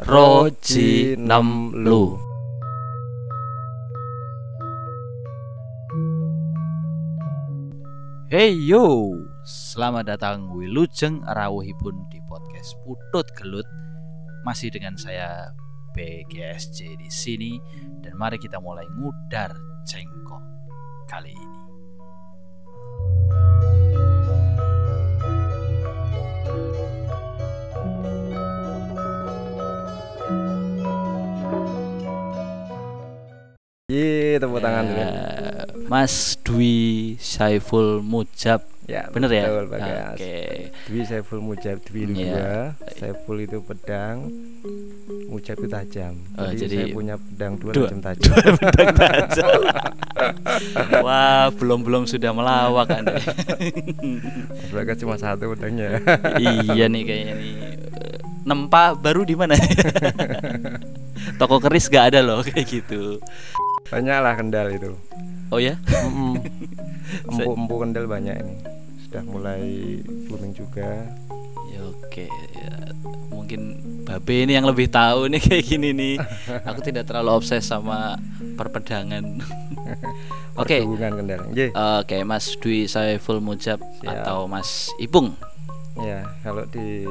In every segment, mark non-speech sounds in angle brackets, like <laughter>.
Roji Namlu. Hey yo, selamat datang Wilujeng Rawuhipun di podcast Putut Gelut. Masih dengan saya BGSJ di sini dan mari kita mulai ngudar cengkok kali ini. Tepuk tangan dulu. Eh, Mas Dwi Saiful Mujab. Ya, Bener ya? Oke. Dwi Saiful Mujab, Dwi itu Iya. dua, Saiful itu pedang, Mujab itu tajam. Oh, jadi, jadi saya punya pedang dua, dua- tajam tajam. <laughs> Pedang tajam. Wah, belum-belum sudah melawak Anda. <laughs> Bagas cuma satu pedangnya. iya nih kayaknya nih. Eh, Nempa baru di mana? <laughs> Toko keris gak ada loh kayak gitu. Banyak lah kendal itu. Oh ya? Mm-mm. <laughs> Empuk-empuk kendal banyak ini. Sudah mulai booming juga. Ya oke. Ya, mungkin Babe ini yang lebih tahu nih kayak gini nih. Aku tidak terlalu obses sama perpedangan. <laughs> Oke. Kendal. Nggih. Oke, Mas Dwi Saiful Mujab Siap. atau Mas Ipung. Ya, kalau di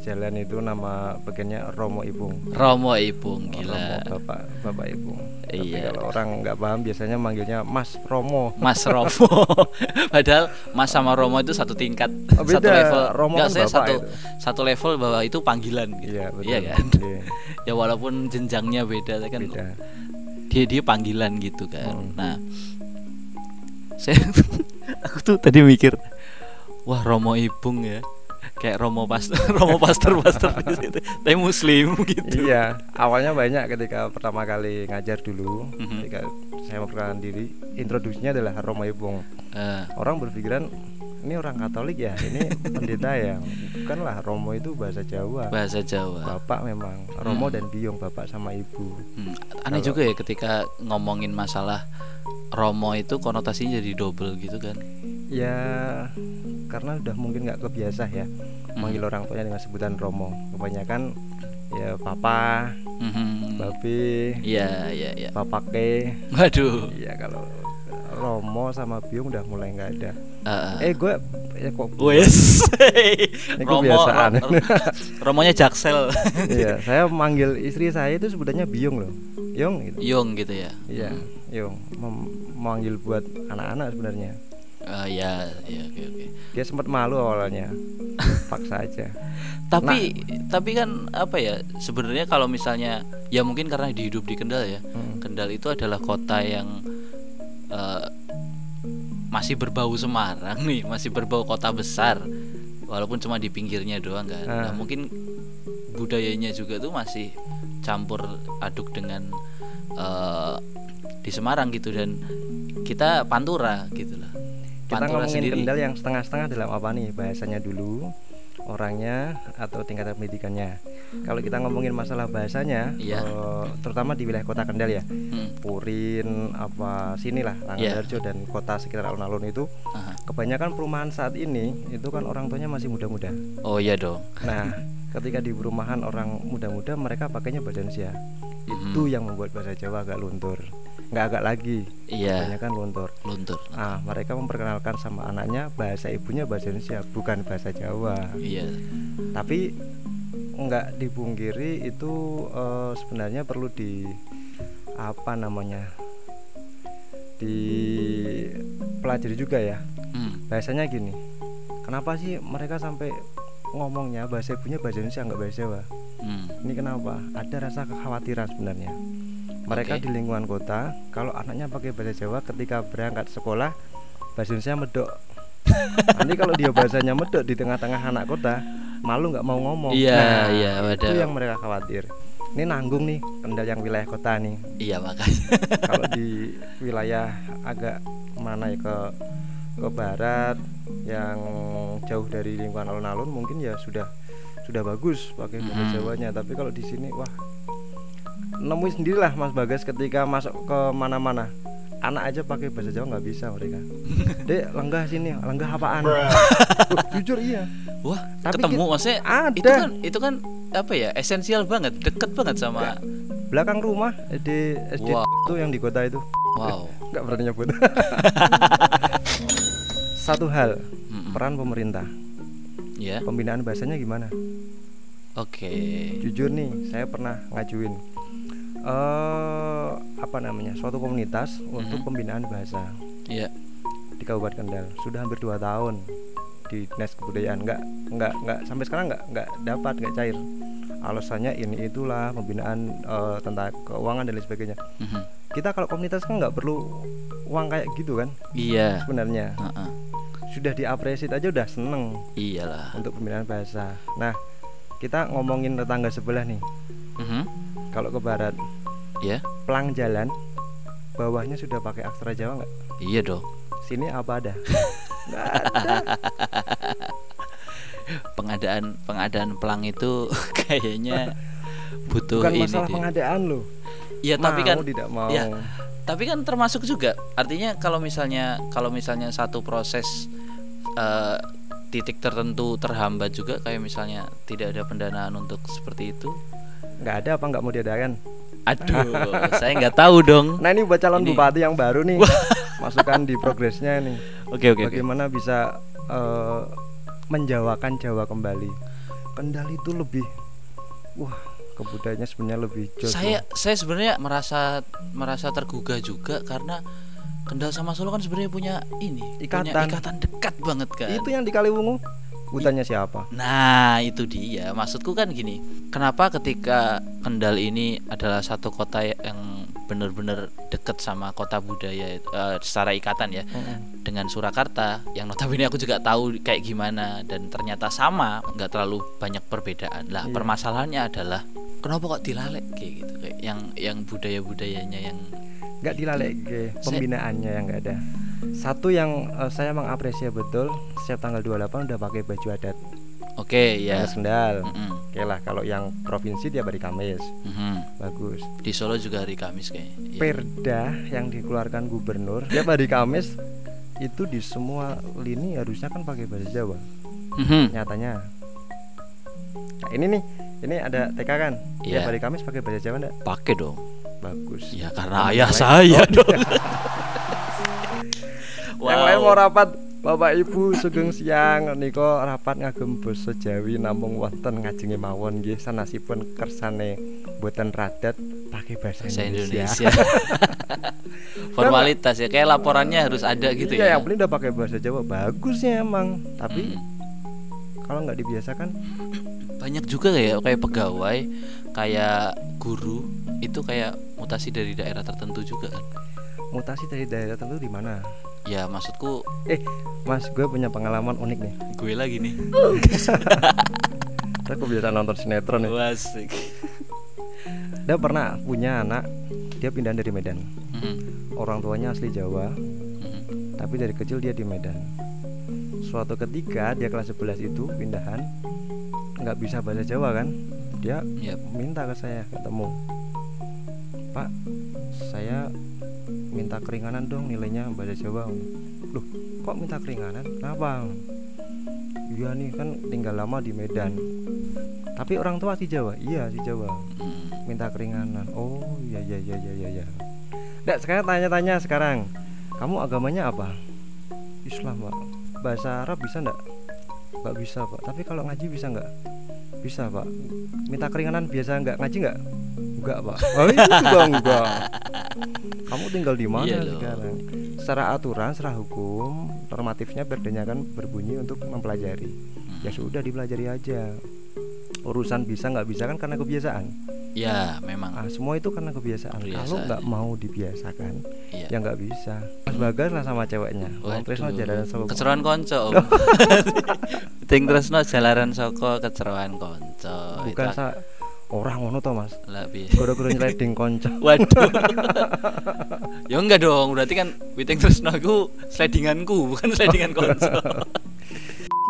jalan itu nama bagiannya Romo Ibung. Romo Ipung Romo gila. Bapak Bapak Ibung. Tapi Iya. kalau orang nggak paham biasanya manggilnya Mas Romo. Mas Romo. <laughs> Padahal Mas sama Romo itu satu tingkat, Oh, beda. satu level. Romo Enggak, kan saya bapak satu itu. satu level bahwa itu panggilan gitu. Iya, betul. Iya kan? Iya, <laughs> ya walaupun jenjangnya beda tapi kan beda. dia dia panggilan gitu kan. Hmm. Nah, <laughs> saya aku tuh tadi mikir, wah Romo Ipung ya. Kayak Romo pastor, <laughs> Romo pastor pastor di situ. Tapi muslim <laughs> gitu. Iya, awalnya banyak ketika pertama kali ngajar dulu, Mhm. ketika saya memperkenalkan diri, introduksinya adalah Romo Ibung. Eh, Orang berpikiran ini orang Katolik ya, ini pendeta ya. Bukanlah Romo itu bahasa Jawa. bahasa Jawa. Bapak memang Romo Hmm. dan Biung, bapak sama ibu. Hmm, aneh Kalau- juga ya ketika ngomongin masalah Romo itu konotasinya jadi double gitu kan. Ya, karena udah mungkin nggak kebiasa ya Hmm. manggil orang tuanya dengan sebutan Romo. Kebanyakan ya papa, Mhm. babe, Iya, iya, iya. papake. Waduh. Iya kalau Romo sama Biung udah mulai nggak ada. Eh, Eh gue ya kok Wes. <laughs> Ini Romo, kebiasaan. Ro- Ro- Romonya Jaksel. <laughs> Iya, saya manggil istri saya itu sebutannya Biung loh. Yung gitu. Yung gitu ya. Iya, Yung. Mem- manggil buat anak-anak sebenarnya. Eh, ya, ya, oke, oke. Dia sempat malu awalnya. <laughs> Paksa aja. Tapi tapi kan apa ya? Sebenarnya kalau misalnya ya mungkin karena dihidup di Kendal ya. Hmm. Kendal itu adalah kota yang eh, masih berbau Semarang nih, masih berbau kota besar. Walaupun cuma di pinggirnya doang kan. Nah, Ah. mungkin budayanya juga tuh masih campur aduk dengan eh, di Semarang gitu dan kita Pantura gitu lah. Kita ngomongin sendiri. Kendal yang setengah-setengah dalam apa nih? Bahasanya dulu, orangnya atau tingkatan pendidikannya. Kalau kita ngomongin masalah bahasanya, Iya. eh, terutama di wilayah kota Kendal ya, Hmm, Purin, apa sinilah, Iya. Langadarjo dan kota sekitar alun-alun itu, aha. kebanyakan perumahan saat ini itu kan orang tuanya masih muda-muda. Oh iya dong. Nah, ketika di perumahan orang muda-muda mereka pakainya badansia. Itu Mhm. yang membuat bahasa Jawa agak luntur. Nggak agak lagi, Iya, kebanyakan luntur. luntur. Ah, mereka memperkenalkan sama anaknya bahasa ibunya bahasa Indonesia, bukan bahasa Jawa. Iya. Tapi nggak dipungkiri itu eh, sebenarnya perlu di apa namanya? dipelajari juga ya. Hmm. Bahasanya gini. Kenapa sih mereka sampai ngomongnya bahasa ibunya bahasa Indonesia nggak bahasa Jawa? Hmm. Ini kenapa? Ada rasa kekhawatiran sebenarnya. Mereka Oke. di lingkungan kota, kalau anaknya pakai bahasa Jawa ketika berangkat sekolah, bahasa Indonesia medok. <laughs> Nanti kalau dia bahasanya medok di tengah-tengah anak kota, malu nggak mau ngomong. Iya, iya, itu yang mereka khawatir. Ini nanggung nih kendal yang wilayah kota nih. Iya makanya. <laughs> kalau di <laughs> wilayah agak mana ya ke ke barat yang jauh dari lingkungan alun-alun mungkin ya sudah sudah bagus pakai bahasa Hmm. Jawanya tapi kalau di sini wah nemuin sendirilah Mas Bagas ketika masuk ke mana-mana. Anak aja pakai bahasa Jawa nggak bisa mereka. <laughs> Dek lenggah sini lenggah apaan? <laughs> Jujur iya. Wah, Tapi ketemu ki- maksudnya ada. itu kan itu kan apa ya esensial banget deket banget sama belakang rumah SD SD Wow. itu yang di kota itu. Wow. <laughs> Nggak berani nyebut. Satu hal peran pemerintah. Ya. Pembinaan bahasanya gimana? Oke. Jujur nih saya pernah ngajuin eh apa namanya suatu komunitas untuk Mhm. pembinaan bahasa. Ya di Kabupaten Kendal. Sudah hampir dua tahun di dinas kebudayaan. Nggak nggak nggak sampai sekarang nggak nggak dapat nggak cair. Alasannya ini itulah pembinaan eh, tentang keuangan dan lain sebagainya. Mhm. kita kalau komunitas kan nggak perlu uang kayak gitu kan? Iya. Sebenarnya. Heeh. sudah diapresiasi aja udah seneng iyalah. untuk pembinaan bahasa. Nah kita ngomongin tetangga sebelah nih. Mhm. kalau ke barat ya. Pelang jalan bawahnya sudah pakai aksara Jawa nggak? Iya dong. Sini apa ada? <laughs> Pengadaan pengadaan pelang itu <laughs> kayaknya butuh bukan ini masalah deh. pengadaan loh. Iya tapi Mau, kan tidak mau. ya. tapi kan termasuk juga. Artinya kalau misalnya kalau misalnya satu proses eh, titik tertentu terhambat juga kayak misalnya tidak ada pendanaan untuk seperti itu? Nggak ada apa nggak mau diadakan aduh saya nggak tahu dong. Nah ini buat calon Ini. bupati yang baru nih. Masukkan di progresnya nih oke oke oke. Bagaimana bisa eh, menjawakan Jawa kembali? Kendal itu lebih wah kebudayaannya sebenarnya lebih jos saya saya sebenarnya merasa merasa tergugah juga karena Kendal sama Solo kan sebenarnya punya ini punya Ikatan. ikatan dekat banget kan. Itu yang di Kaliwungu hutannya siapa Nah, itu dia. Maksudku kan gini, kenapa ketika Kendal ini adalah satu kota yang benar-benar dekat sama kota budaya eh, secara ikatan ya dengan Surakarta yang notabene aku juga tahu kayak gimana dan ternyata sama, nggak terlalu banyak perbedaan. Lah, Iya. permasalahannya adalah kenapa kok dilalek kayak gitu kayak yang yang budaya-budayanya yang nggak dilalek pembinaannya yang nggak ada satu yang eh, saya mengapresiasi betul setiap tanggal 28 udah pakai baju adat oke ya. Kamis Kendal Mm-mm, oke lah kalau yang provinsi dia hari Kamis mhm. bagus Di Solo juga hari Kamis kayaknya. Iya. perda yang dikeluarkan gubernur tiap hari Kamis itu di semua lini harusnya kan pakai bahasa Jawa Mhm. nyatanya nah, ini nih ini ada TK kan Iya. tiap hari Kamis pakai bahasa Jawa enggak Pakai dong. bagus Ya karena ayah saya Oh, dong. <laughs> yang lain mau rapat Bapak Ibu sugeng siang niko rapat ngagem basa Jawi namung wonten ngajengi mawon nggih sanasipun kersane boten radat pakai bahasa Bahasa Indonesia. Indonesia. <laughs> Formalitas ya kayak laporannya harus ada gitu iya, ya. yang penting udah pakai bahasa Jawa bagusnya emang. Tapi Hmm. kalau nggak dibiasakan banyak juga kayak kayak pegawai, kayak guru itu kayak mutasi dari daerah tertentu juga kan. mutasi dari daerah tertentu di mana? Ya maksudku Eh, Mas, gue punya pengalaman unik nih. gue lagi nih. Aku biasa nonton sinetron nih. Wasik. Dia pernah punya anak, dia pindah dari Medan. Mhm, Orang tuanya asli Jawa, mhm. tapi dari kecil dia di Medan. Suatu ketika dia kelas 11 itu pindahan, nggak bisa bahasa Jawa kan? Dia Yap. minta ke saya ketemu. Minta keringanan dong nilainya bahasa Jawa. Loh, kok minta keringanan? Kenapa? Iya nih kan tinggal lama di Medan. Tapi orang tua si Jawa, iya si Jawa. Minta keringanan. Oh iya iya iya iya iya. iya. Nggak, sekarang tanya-tanya sekarang. Kamu agamanya apa? Islam pak. Bahasa Arab bisa nggak? Nggak bisa pak. Tapi kalau ngaji bisa nggak? Bisa pak. Minta keringanan biasa nggak ngaji nggak? Enggak pak. <laughs> Oh itu juga enggak. Kamu tinggal di mana Iya loh. sekarang? Secara aturan, secara hukum, normatifnya perdanya kan berbunyi untuk mempelajari. Ya Mhm. sudah dipelajari aja. Urusan bisa nggak bisa kan karena kebiasaan. Ya memang. Ah, semua itu karena kebiasaan. Kalau Kebiasaan, nggak iya. mau dibiasakan, Iya. ya nggak bisa. Mas Bagas lah sama ceweknya. Wong Tresno Waduh. jalanan sama Keceroan konco. <laughs> Ting Tresno jalaran soko keceroan konco. Bukan Itu sa orang ngono to Mas. lah piye. Goro-goro nyeleding konco. <laughs> Waduh. ya enggak dong, berarti kan Witing Tresno aku slidinganku, bukan slidingan konco. <laughs>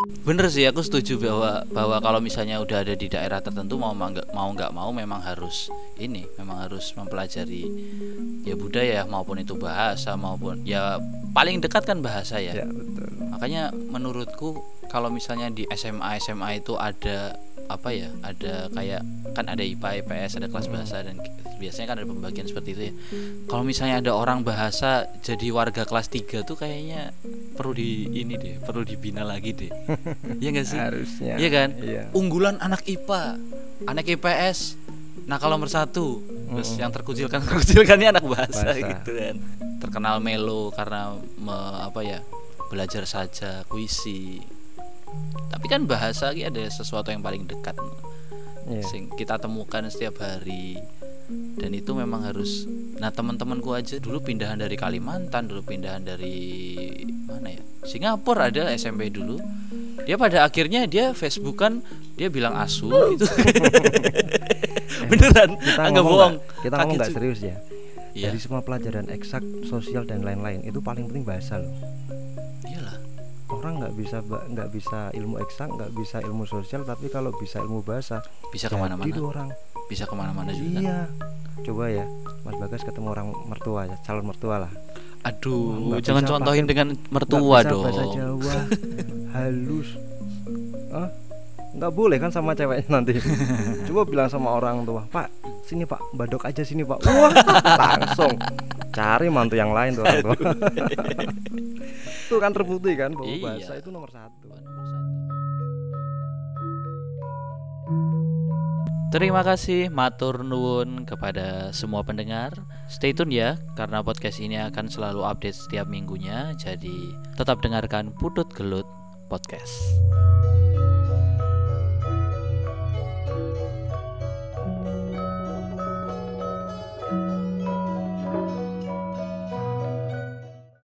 Bener sih, aku setuju bahwa bahwa kalau misalnya udah ada di daerah tertentu mau ma- nggak mau nggak mau memang harus ini, memang harus mempelajari ya budaya maupun itu bahasa maupun ya paling dekat kan bahasa ya. Ya betul. Makanya menurutku kalau misalnya di SMA SMA itu ada apa ya ada kayak kan ada IPA IPS ada kelas bahasa dan biasanya kan ada pembagian seperti itu ya kalau misalnya ada orang bahasa jadi warga kelas 3 tuh kayaknya perlu di ini deh perlu dibina lagi deh <laughs> iya gak sih harusnya Iya kan? iya unggulan anak IPA anak IPS nah kalau nomor satu terus Mm-mm. yang terkucilkan <laughs> terkucilkannya anak bahasa, Bahasa. gitu kan terkenal melo karena me- apa ya belajar saja puisi tapi kan bahasa ini ada sesuatu yang paling dekat. Iya. Sing kita temukan setiap hari. Dan itu memang harus nah teman-temanku aja dulu pindahan dari Kalimantan dulu pindahan dari mana ya? Singapura ada SMP dulu. Dia pada akhirnya dia Facebookan dia bilang asu <laughs> itu <laughs> beneran kita ngomong bohong. Kita ngomong nggak serius ya? Iya. Dari semua pelajaran eksak sosial dan lain-lain itu paling penting bahasa loh orang nggak bisa nggak bisa ilmu eksak nggak bisa ilmu sosial tapi kalau bisa ilmu bahasa bisa ke mana-mana. orang. Bisa ke mana-mana juga. Iya. Coba ya Mas Bagas ketemu orang mertua ya calon mertua lah. Aduh Nggak jangan contohin pakai- dengan mertua bisa dong. Bahasa Jawa. <laughs> Halus. Hah? nggak boleh kan sama ceweknya nanti. <laughs> Coba bilang sama orang tua pak sini pak. Badok aja sini pak. Wah langsung. Cari mantu yang lain tuh orang tua itu kan terbukti kan bahwa Iya. bahasa itu nomor satu Terima kasih matur nuwun kepada semua pendengar. Stay tune ya karena podcast ini akan selalu update setiap minggunya. Jadi tetap dengarkan Putut Gelut Podcast.